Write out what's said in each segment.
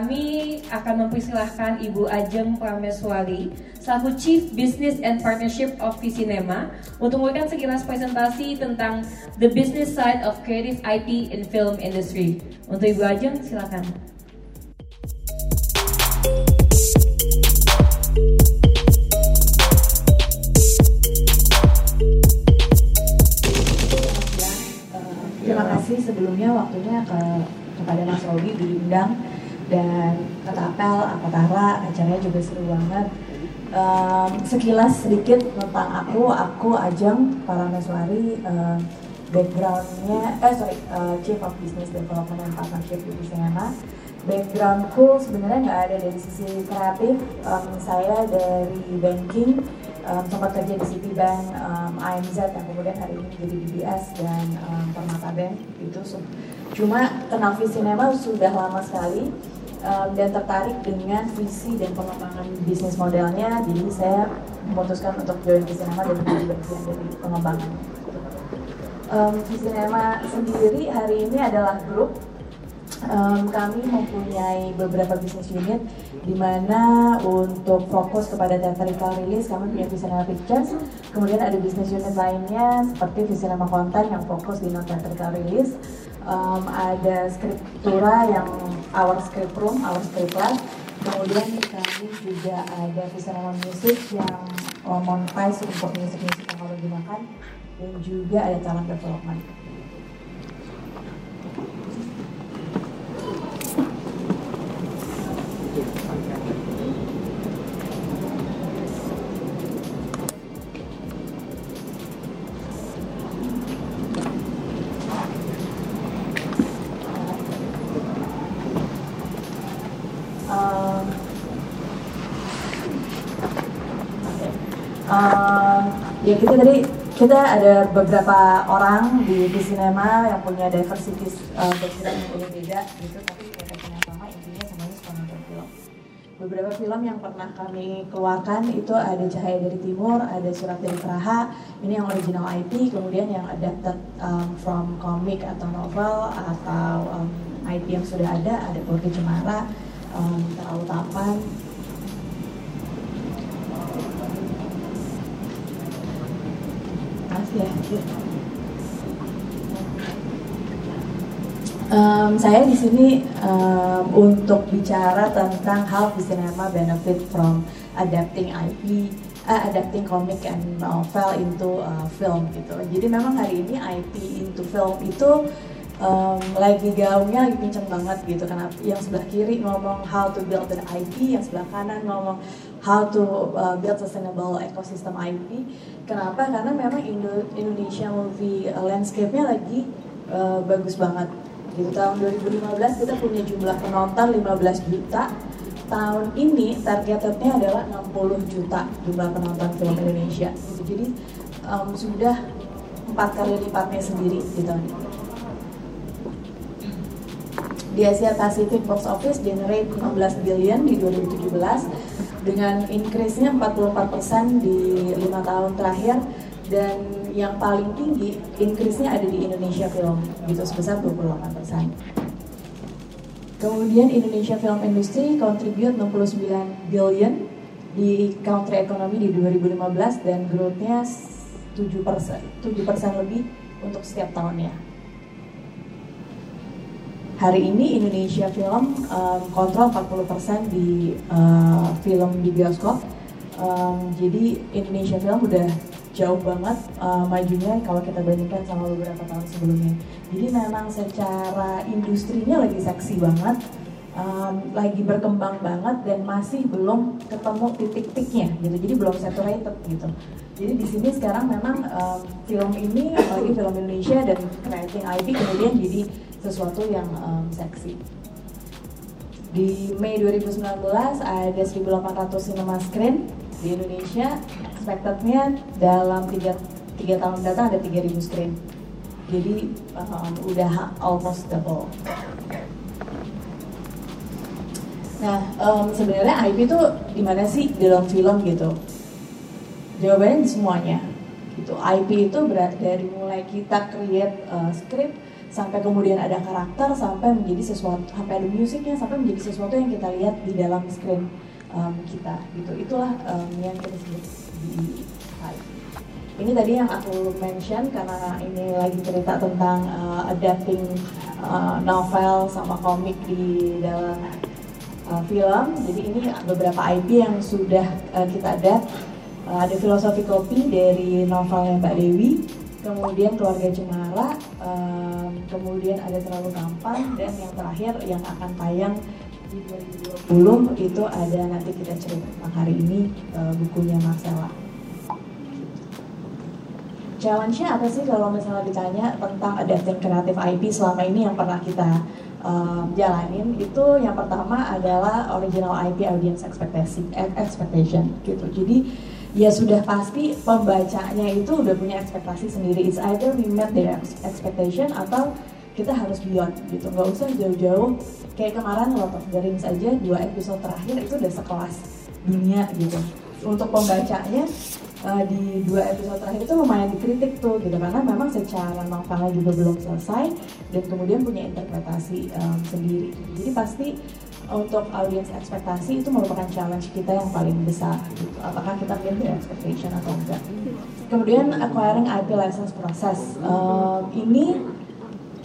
kami akan mempersilahkan Ibu Ajeng Prameswari selaku Chief Business and Partnership of Visinema untuk memberikan sekilas presentasi tentang the business side of creative IP in film industry. Untuk Ibu Ajeng, silakan. Terima kasih sebelumnya waktunya ke kepada Mas Robi diundang dan kata apel, Apatara, acaranya juga seru banget. Um, sekilas sedikit tentang aku, aku Ajeng Parameswari, uh, backgroundnya, eh sorry, uh, Chief of Business Development and Partnership di Visinema. Backgroundku sebenarnya nggak ada dari sisi kreatif, um, saya dari banking, um, sempat kerja di Citibank, um, AMZ yang kemudian hari ini jadi DBS dan um, Permata Bank itu cuma kenal Visinema sudah lama sekali um, dan tertarik dengan visi dan pengembangan bisnis modelnya. Jadi saya memutuskan untuk join Visinema dan menjadi bagian dari pengembangan. Um, Visinema sendiri hari ini adalah grup. Um, kami mempunyai beberapa bisnis unit di mana untuk fokus kepada theatrical release kami punya Visinema Pictures. Kemudian ada bisnis unit lainnya seperti Visinema Content yang fokus di non theatrical release. Um, ada skriptura yang our script room, our script lab. Kemudian kami juga ada Visinema Music yang um, monetize untuk musik-musik yang kami gunakan dan juga ada talent development kita tadi kita ada beberapa orang di di sinema yang punya diversity uh, background yang beda-beda gitu tapi yang sama intinya semuanya suka nonton film. Beberapa film yang pernah kami keluarkan itu ada Cahaya dari Timur ada Surat dari Praha ini yang original IP kemudian yang adapted um, from comic atau novel atau um, IP yang sudah ada ada Keluarga Cemara um, terlalu tampan Um, saya di sini um, untuk bicara tentang how cinema benefit from adapting IP, uh, adapting comic and novel into uh, film gitu. Jadi memang hari ini IP into film itu um, lagi gaungnya lagi pincang banget gitu karena yang sebelah kiri ngomong how to build an IP yang sebelah kanan ngomong how to uh, build sustainable ecosystem IP kenapa? Karena memang Indo Indonesia movie uh, landscape-nya lagi uh, bagus banget. Gitu tahun 2015 kita punya jumlah penonton 15 juta. Tahun ini targetnya adalah 60 juta jumlah penonton film Indonesia. Jadi um, sudah empat kali lipatnya sendiri di tahun ini di Asia Pacific box office generate 15 billion di 2017 dengan increase-nya 44% di lima tahun terakhir dan yang paling tinggi increase-nya ada di Indonesia Film gitu sebesar 28%. Kemudian Indonesia Film Industry contribute 69 billion di country economy di 2015 dan growth-nya 7%, 7% lebih untuk setiap tahunnya hari ini Indonesia Film um, kontrol 40% di uh, film di bioskop. Um, jadi Indonesia Film udah jauh banget uh, majunya kalau kita bandingkan sama beberapa tahun sebelumnya. Jadi memang secara industrinya lagi seksi banget, um, lagi berkembang banget dan masih belum ketemu titik-titiknya gitu. Jadi belum saturated gitu. Jadi di sini sekarang memang um, film ini apalagi film Indonesia dan creating IP kemudian jadi sesuatu yang um, seksi. Di Mei 2019 ada 1.800 cinema screen di Indonesia. Expectednya dalam 3, 3 tahun datang ada 3.000 screen. Jadi um, udah almost double. Nah, um, sebenarnya IP itu di mana sih dalam film gitu? Jawabannya di semuanya. Gitu. IP itu berat dari mulai kita create uh, script, sampai kemudian ada karakter sampai menjadi sesuatu sampai ada musiknya sampai menjadi sesuatu yang kita lihat di dalam screen um, kita gitu. Itulah um, yang kita sebut di ini tadi yang aku mention karena ini lagi cerita tentang uh, adapting uh, novel sama komik di dalam uh, film. Jadi ini beberapa IP yang sudah uh, kita adapt. Uh, ada filosofi kopi dari novelnya Mbak Dewi. Kemudian keluarga Cemara, um, kemudian ada terlalu tampan dan yang terakhir yang akan tayang di 2020 itu ada nanti kita cerita hari ini uh, bukunya Marcella. Challenge-nya apa sih kalau misalnya ditanya tentang adapting kreatif IP selama ini yang pernah kita um, jalanin itu yang pertama adalah original IP audience expectation, expectation gitu. Jadi ya sudah pasti pembacanya itu udah punya ekspektasi sendiri. It's either we met their expectation atau kita harus beyond gitu. Nggak usah jauh-jauh kayak kemarin Lord of the Rings aja dua episode terakhir itu udah sekelas dunia gitu. Untuk pembacanya uh, di dua episode terakhir itu lumayan dikritik tuh gitu karena memang secara novelnya juga belum selesai dan kemudian punya interpretasi um, sendiri. Jadi pasti untuk audience ekspektasi itu merupakan challenge kita yang paling besar gitu. Apakah kita their expectation atau enggak? Kemudian acquiring IP license proses um, ini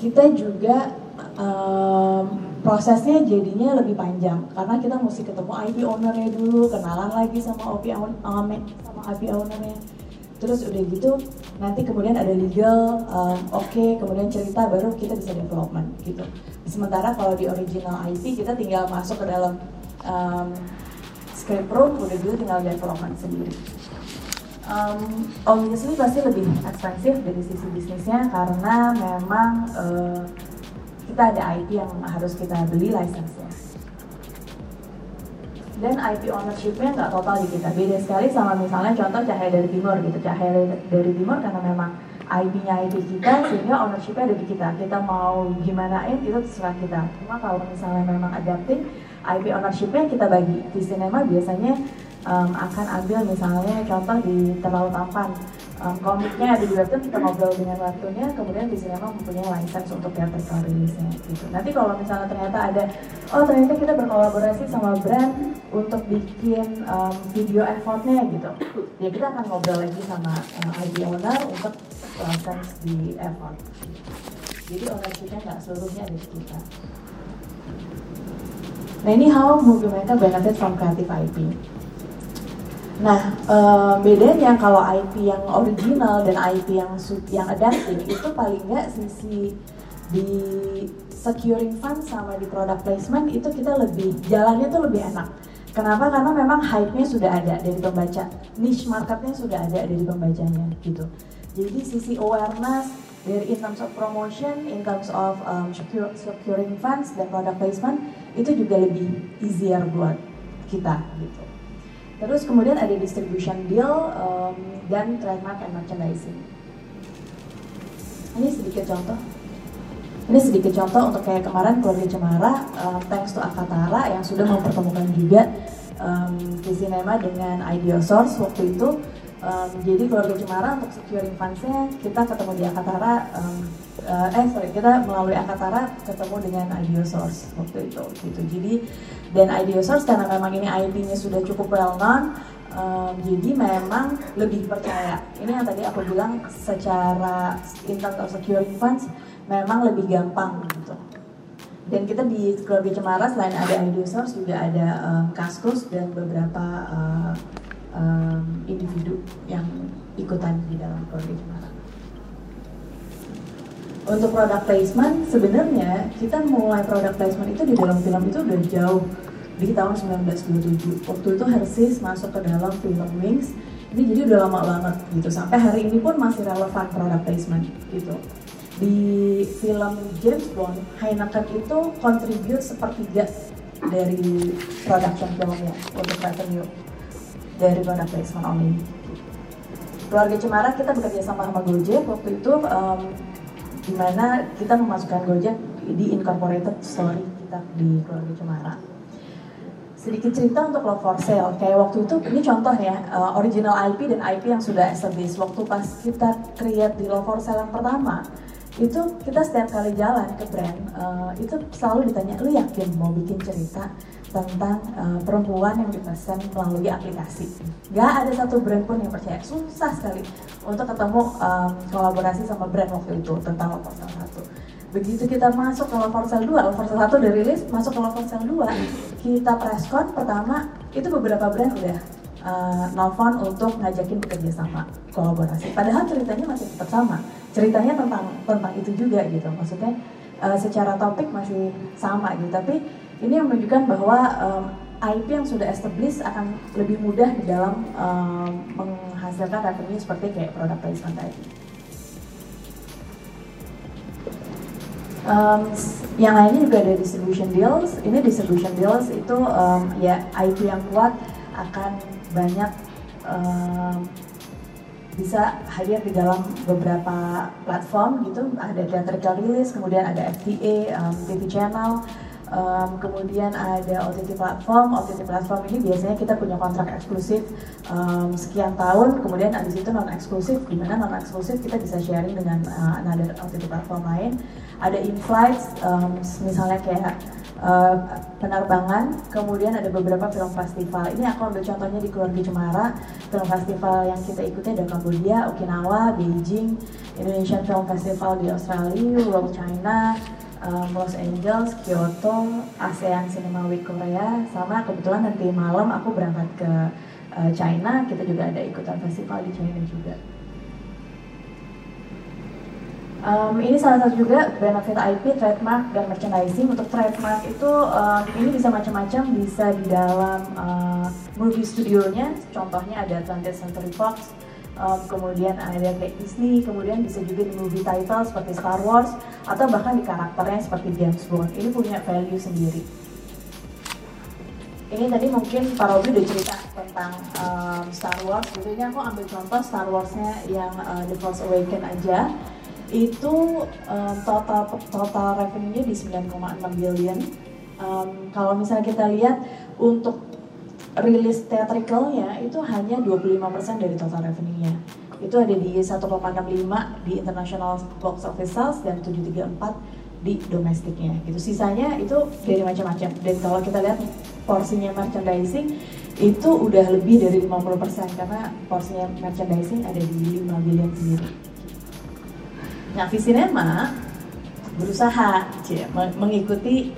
kita juga um, prosesnya jadinya lebih panjang karena kita mesti ketemu IP ownernya dulu, kenalan lagi sama IP owner, sama IP ownernya terus udah gitu nanti kemudian ada legal um, oke okay, kemudian cerita baru kita bisa development gitu. Sementara kalau di original IP kita tinggal masuk ke dalam um, script room udah gitu tinggal development sendiri. Um, obviously pasti lebih ekspensif dari sisi bisnisnya karena memang uh, kita ada IP yang harus kita beli license-nya dan IP ownership-nya nggak total di kita. Beda sekali sama misalnya contoh Cahaya dari Timur gitu. Cahaya dari Timur karena memang IP-nya IP kita sehingga ownership-nya ada di kita. Kita mau gimanain itu terserah kita. Cuma kalau misalnya memang adapting, IP ownership-nya kita bagi. Di sinema biasanya um, akan ambil misalnya contoh di terlalu tampan um, komiknya ada di webtoon kita ngobrol dengan webtoonnya kemudian di sinema mempunyai license untuk theatrical rilisnya gitu. Nanti kalau misalnya ternyata ada oh ternyata kita berkolaborasi sama brand untuk bikin um, video effortnya gitu. Ya kita akan ngobrol lagi sama uh, ID owner untuk license di effort. Jadi ownershipnya nggak seluruhnya ada di kita. Nah ini how movie maker benefit from creative IP. Nah, uh, bedanya kalau IP yang original dan IP yang yang adapting itu paling nggak sisi di securing fund sama di product placement itu kita lebih jalannya tuh lebih enak. Kenapa? Karena memang hype-nya sudah ada dari pembaca, niche marketnya sudah ada dari pembacanya gitu. Jadi sisi awareness dari in terms of promotion, in terms of um, securing funds dan product placement itu juga lebih easier buat kita gitu. Terus kemudian ada distribution deal um, dan trademark and merchandising. Ini sedikit contoh. Ini sedikit contoh untuk kayak kemarin keluarga Cemara, um, thanks to Akatara yang sudah mempertemukan juga um, Cinema dengan Ideal Source waktu itu. Um, jadi keluarga Cemara untuk securing fundsnya kita ketemu di Akatara, um, uh, eh sorry kita melalui Akatara ketemu dengan Ideal Source waktu itu. Gitu. Jadi dan Ideal Source karena memang ini IP-nya sudah cukup well known um, jadi memang lebih percaya ini yang tadi aku bilang secara in terms of securing funds memang lebih gampang gitu dan kita di keluarga Cemara selain ada Ideal Source juga ada um, Kaskus dan beberapa uh, um, individu yang ikutan di dalam keluarga Cemara untuk product placement sebenarnya kita mulai product placement itu di dalam film itu udah jauh. Di tahun 1927 waktu itu Hershey's masuk ke dalam film Wings. Ini jadi udah lama banget gitu sampai hari ini pun masih relevan product placement gitu. Di film James Bond Heineken itu kontribut sepertiga dari production filmnya untuk revenue dari placement only keluarga Cemara kita bekerja sama sama Gojek waktu itu um, di mana kita memasukkan Gojek di incorporated story kita di keluarga Cemara sedikit cerita untuk Love for Sale. Kayak waktu itu, ini contoh ya, uh, original IP dan IP yang sudah established. Waktu pas kita create di Love for Sale yang pertama, itu kita setiap kali jalan ke brand uh, itu selalu ditanya lu yakin mau bikin cerita tentang uh, perempuan yang dipesan melalui aplikasi. Gak ada satu brand pun yang percaya. Susah sekali untuk ketemu um, kolaborasi sama brand waktu itu tentang Loversel satu. Begitu kita masuk ke Loversel 2 Loversel satu udah rilis masuk ke Loversel 2 kita preskon pertama itu beberapa brand udah uh, nelfon untuk ngajakin bekerja sama kolaborasi. Padahal ceritanya masih tetap sama. Ceritanya tentang tentang itu juga gitu. Maksudnya uh, secara topik masih sama gitu. Tapi ini yang menunjukkan bahwa um, IP yang sudah established akan lebih mudah di dalam um, menghasilkan revenue seperti kayak produk placement tadi. Um, yang lainnya juga ada distribution deals. Ini distribution deals itu um, ya IP yang kuat akan banyak um, bisa hadir di dalam beberapa platform gitu ada theatrical release kemudian ada FTA um, TV channel um, kemudian ada OTT platform. OTT platform ini biasanya kita punya kontrak eksklusif um, sekian tahun. Kemudian abis itu non eksklusif di mana non eksklusif kita bisa sharing dengan uh, another OTT platform lain. Ada in flights um, misalnya kayak uh, penerbangan, kemudian ada beberapa film festival. Ini aku ambil contohnya di Keluarga Cemara, film festival yang kita ikuti ada Kambodia, Okinawa, Beijing, Indonesian Film Festival di Australia, World China, um, Los Angeles, Kyoto, ASEAN Cinema Week Korea, sama kebetulan nanti malam aku berangkat ke uh, China, kita juga ada ikutan festival di China juga. Um, ini salah satu juga benefit IP, trademark, dan merchandising. Untuk trademark itu um, ini bisa macam-macam, bisa di dalam uh, movie studionya, contohnya ada 20th Century Fox, um, kemudian ada kayak Disney, kemudian bisa juga di movie title seperti Star Wars, atau bahkan di karakternya seperti James Bond. Ini punya value sendiri. Ini tadi mungkin Pak Robi udah cerita tentang um, Star Wars, gitu. Ini aku ambil contoh Star Warsnya yang uh, The Force Awakens aja itu um, total total revenue-nya di 9,6 billion. Um, kalau misalnya kita lihat untuk rilis theatricalnya itu hanya 25% dari total revenue-nya. Itu ada di 1,65 di international box office sales dan 734 di domestiknya gitu. Sisanya itu dari macam-macam. Dan kalau kita lihat porsinya merchandising itu udah lebih dari 50% karena porsinya merchandising ada di 5 billion sendiri. Nah, Visinema berusaha mengikuti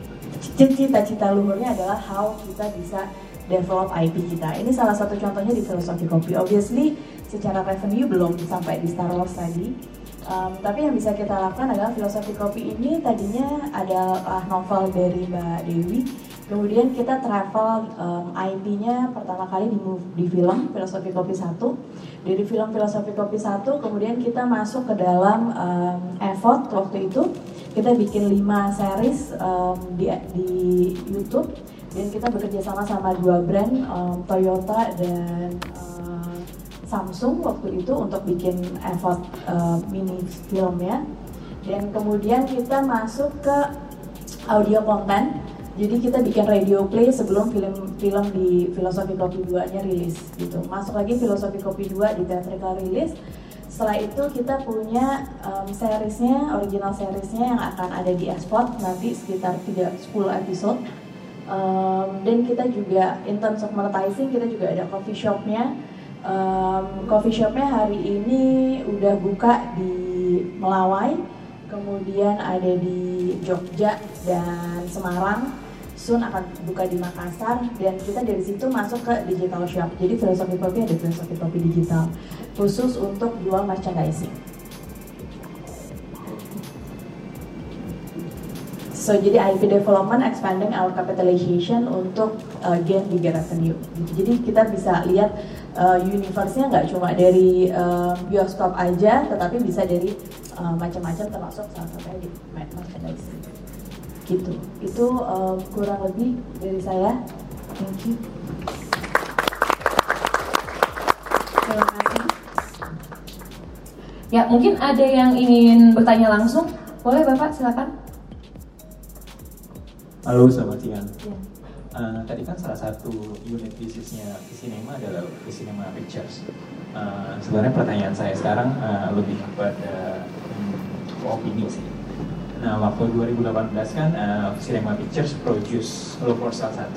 cita-cita luhurnya adalah how kita bisa develop IP kita. Ini salah satu contohnya di filosofi kopi. Obviously, secara revenue belum sampai di Star Wars tadi. Um, tapi yang bisa kita lakukan adalah filosofi kopi ini tadinya adalah novel dari Mbak Dewi. Kemudian kita travel um, IP-nya pertama kali di, di film Filosofi Kopi 1 dari film filosofi kopi satu kemudian kita masuk ke dalam um, effort waktu itu kita bikin lima series um, di, di YouTube dan kita bekerja sama sama dua brand um, Toyota dan uh, Samsung waktu itu untuk bikin effort uh, mini filmnya dan kemudian kita masuk ke audio content jadi kita bikin radio play sebelum film-film di Filosofi Kopi 2-nya rilis gitu. Masuk lagi Filosofi Kopi 2 di theatrical rilis. Setelah itu kita punya um, seriesnya, original seriesnya yang akan ada di Esport nanti sekitar 3, 10 episode. Um, dan kita juga in terms of monetizing kita juga ada coffee shopnya. Um, coffee shopnya hari ini udah buka di Melawai, kemudian ada di Jogja dan Semarang soon akan buka di Makassar dan kita dari situ masuk ke digital shop. Jadi filosofi kopi ada filosofi kopi digital khusus untuk jual merchandising. So jadi IP development expanding our capitalization untuk uh, gain bigger revenue. Jadi kita bisa lihat uh, universe-nya nggak cuma dari uh, bioskop aja, tetapi bisa dari uh, macam-macam termasuk salah satunya di merchandising gitu. Itu uh, kurang lebih dari saya. Thank you. Terima kasih. Ya mungkin ada yang ingin bertanya langsung? Boleh bapak silakan halo selamat siang ya. Uh, tadi kan salah satu unit bisnisnya Cinema adalah Cinema Pictures. Uh, sebenarnya pertanyaan saya sekarang uh, lebih kepada hmm, opini sih. Nah waktu 2018 kan uh, Cinema Pictures produce Love for Sale 1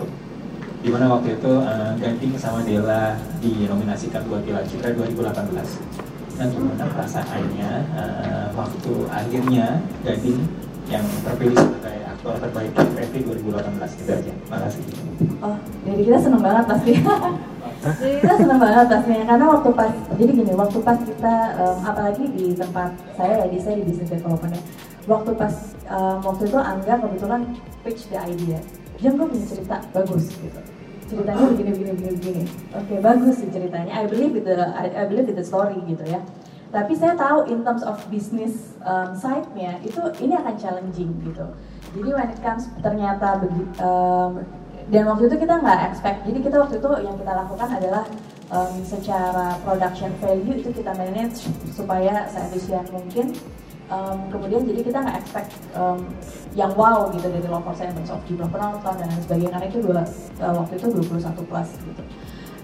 Di mana waktu itu uh, Gading sama Della dinominasikan buat Piala Citra 2018 Nah gimana perasaannya uh, waktu akhirnya Gading yang terpilih sebagai aktor terbaik PV 2018 itu aja. Makasih. Oh, jadi kita seneng banget pasti. jadi kita seneng banget pastinya karena waktu pas jadi gini waktu pas kita um, apalagi di tempat saya ya di saya di business development ya. Waktu pas um, waktu itu Angga kebetulan pitch the idea. Jam gue punya cerita bagus gitu. Ceritanya begini begini begini begini. Oke okay, bagus sih ceritanya. I believe with the I, I believe with the story gitu ya. Tapi saya tahu in terms of business um, side-nya itu ini akan challenging gitu jadi when it comes ternyata begitu um, dan waktu itu kita nggak expect. Jadi kita waktu itu yang kita lakukan adalah um, secara production value itu kita manage supaya seefisien mungkin. Um, kemudian jadi kita nggak expect um, yang wow gitu dari low percentage of jumlah penonton dan sebagainya. Karena itu dua uh, waktu itu 21 plus gitu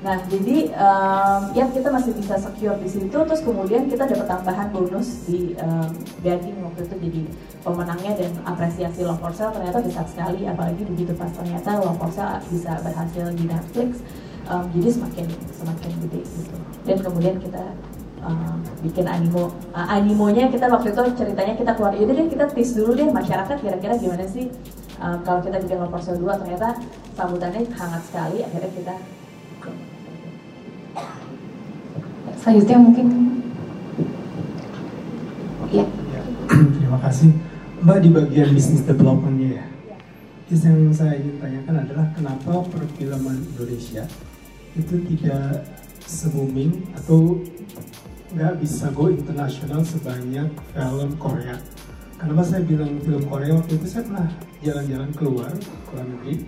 Nah, jadi um, ya kita masih bisa secure di situ, terus kemudian kita dapat tambahan bonus di um, Gading waktu itu jadi pemenangnya dan apresiasi Sale ternyata besar sekali, apalagi begitu pas ternyata Sale bisa berhasil di Netflix, um, jadi semakin semakin gede gitu. Dan kemudian kita um, bikin animo, uh, animonya kita waktu itu ceritanya kita keluar, yaudah deh kita tes dulu deh masyarakat kira-kira gimana sih um, kalau kita bikin Sale 2 ternyata sambutannya hangat sekali, akhirnya kita Selanjutnya mungkin ya. Terima kasih. Mbak di bagian bisnis developmentnya ya. Yes, yang saya ingin tanyakan adalah kenapa perfilman Indonesia itu tidak se-booming atau nggak bisa go internasional sebanyak film Korea. Kenapa saya bilang film Korea waktu itu saya pernah jalan-jalan keluar ke luar negeri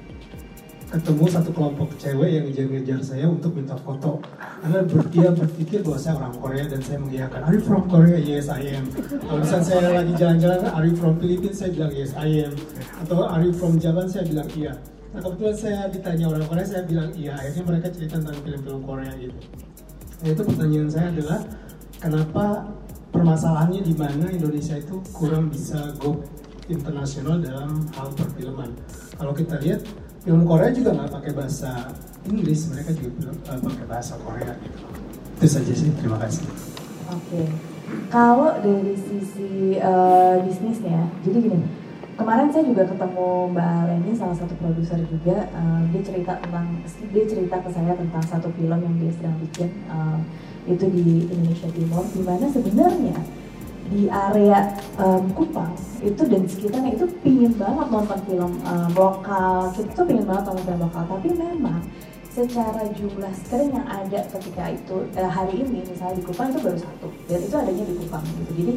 ketemu satu kelompok cewek yang ngejar-ngejar saya untuk minta foto. Karena dia berpikir bahwa saya orang Korea dan saya mengiyakan Are you from Korea? Yes I am. Kalau misalnya saya lagi jalan-jalan Are you from Philippines? Saya bilang yes I am. Atau Are you from Japan? Saya bilang iya. Nah kebetulan saya ditanya orang Korea saya bilang iya. Akhirnya mereka cerita tentang film-film Korea gitu. Nah itu pertanyaan saya adalah kenapa permasalahannya di mana Indonesia itu kurang bisa go internasional dalam hal perfilman? Kalau kita lihat film Korea juga nggak pakai bahasa Inggris mereka juga uh, pakai bahasa Korea gitu itu saja sih terima kasih oke okay. kalau dari sisi uh, bisnisnya jadi gini kemarin saya juga ketemu Mbak Leni salah satu produser juga uh, dia cerita tentang dia cerita ke saya tentang satu film yang dia sedang bikin uh, itu di Indonesia Timur di mana sebenarnya di area um, Kupang itu dan sekitarnya itu pingin banget nonton film um, lokal. Kita tuh pingin banget nonton film lokal tapi memang secara jumlah screen yang ada ketika itu eh, hari ini misalnya di Kupang itu baru satu dan itu adanya di Kupang gitu. Jadi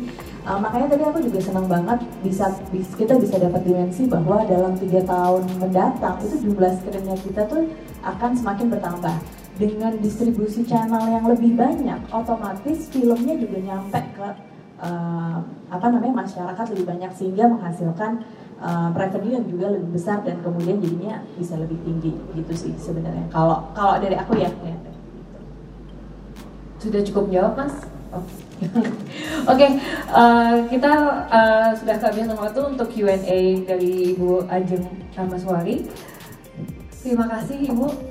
uh, makanya tadi aku juga senang banget bisa kita bisa dapat dimensi bahwa dalam tiga tahun mendatang itu jumlah screennya kita tuh akan semakin bertambah. Dengan distribusi channel yang lebih banyak otomatis filmnya juga nyampe ke uh, apa namanya masyarakat lebih banyak sehingga menghasilkan uh, revenue yang juga lebih besar dan kemudian jadinya bisa lebih tinggi gitu sih sebenarnya kalau kalau dari aku ya, ya. sudah cukup jawab mas. Oke, okay, uh, kita uh, sudah kehabisan waktu untuk Q&A dari Ibu Ajeng Ramaswari. Terima kasih Ibu